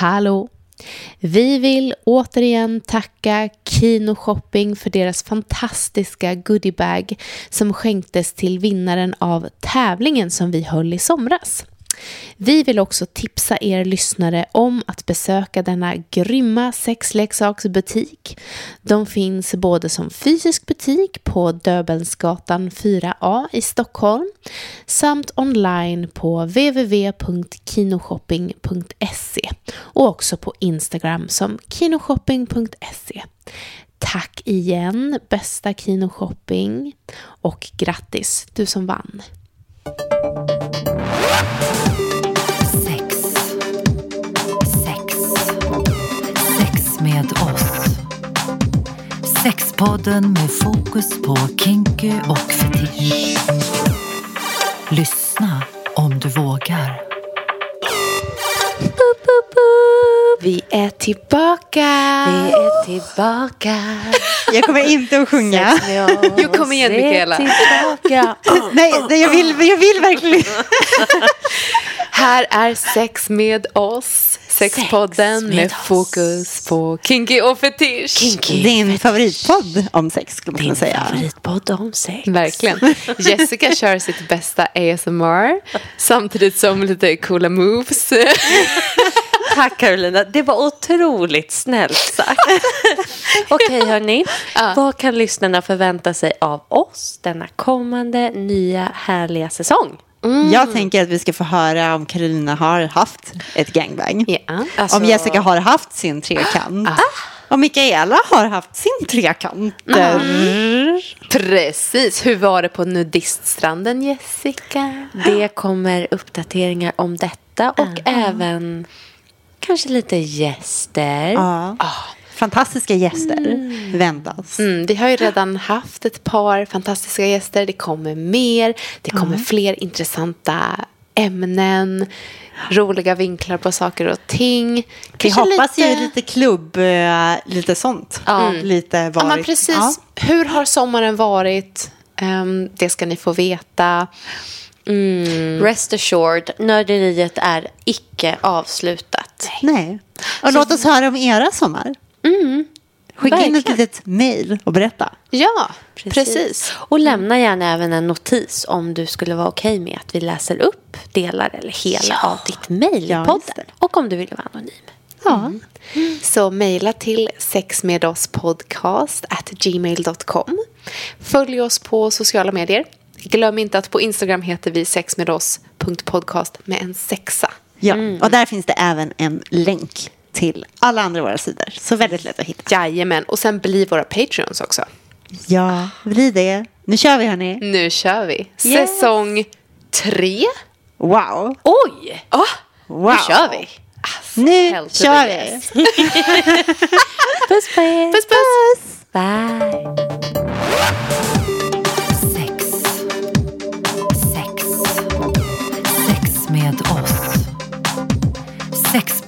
Hallå! Vi vill återigen tacka Kino Shopping för deras fantastiska goodiebag som skänktes till vinnaren av tävlingen som vi höll i somras. Vi vill också tipsa er lyssnare om att besöka denna grymma sexleksaksbutik. De finns både som fysisk butik på Döbelnsgatan 4A i Stockholm samt online på www.kinoshopping.se och också på Instagram som kinoshopping.se. Tack igen, bästa Kinoshopping och grattis du som vann. Sex. Sex. Sex med oss. Sexpodden med fokus på kinky och fetisch. Lyssna om du vågar. Vi är tillbaka! Vi är tillbaka. Jag kommer inte att sjunga. Sex med. Jo, kom igen, Mikaela. tillbaka. Nej, nej, jag vill, jag vill verkligen. Här är Sex med oss, Sexpodden med med, oss. fokus på kinky och fetisch. Kinky. Din favoritpodd om sex skulle man kunna Din säga. favoritpodd om sex. Verkligen. Jessica kör sitt bästa ASMR samtidigt som lite coola moves. Tack Carolina, det var otroligt snällt sagt. Okej hörni, vad kan lyssnarna förvänta sig av oss denna kommande nya härliga säsong? Jag tänker att vi ska få höra om Carolina har haft ett gangbang. Ja. Alltså- Om Jessica har haft sin trekant. Om Mikaela har haft sin trekant. Precis. Hur var det på nudiststranden, Jessica? Det kommer uppdateringar om detta och även kanske lite gäster. Ja. Fantastiska gäster väntas. Mm, vi har ju redan haft ett par fantastiska gäster. Det kommer mer. Det kommer fler intressanta ämnen. Roliga vinklar på saker och ting. Vi Kanske hoppas ju lite klubb, eh, lite sånt. Ja. Lite varit. Ja, men precis. Ja. Hur har sommaren varit? Ehm, det ska ni få veta. Mm. Rest assured, nörderiet är icke avslutat. Nej. Och låt oss höra om era sommar. Skicka in ett verkligen. litet mejl och berätta. Ja, precis. Och lämna gärna även en notis om du skulle vara okej med att vi läser upp delar eller hela av ditt mejl Ja, i podden. Och om du vill vara anonym. Ja. Så mejla till sexmedosspodcast at gmail.com. Följ oss på sociala medier. Glöm inte att på Instagram heter vi sexmedoss.podcast med en sexa. Ja, och där finns det även en länk till alla andra våra sidor. Så väldigt lätt att hitta. Jajamän, och sen bli våra patreons också. Ja, blir det. Nu kör vi hörni. Nu kör vi. Yes. Säsong tre. Wow. Oj! Oh, wow. Nu kör vi. Alltså, Nu kör vi. yes. Puss på er! Puss, puss. Bye!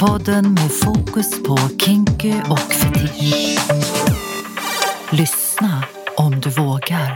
Podden med fokus på kinky och fetisch. Lyssna om du vågar.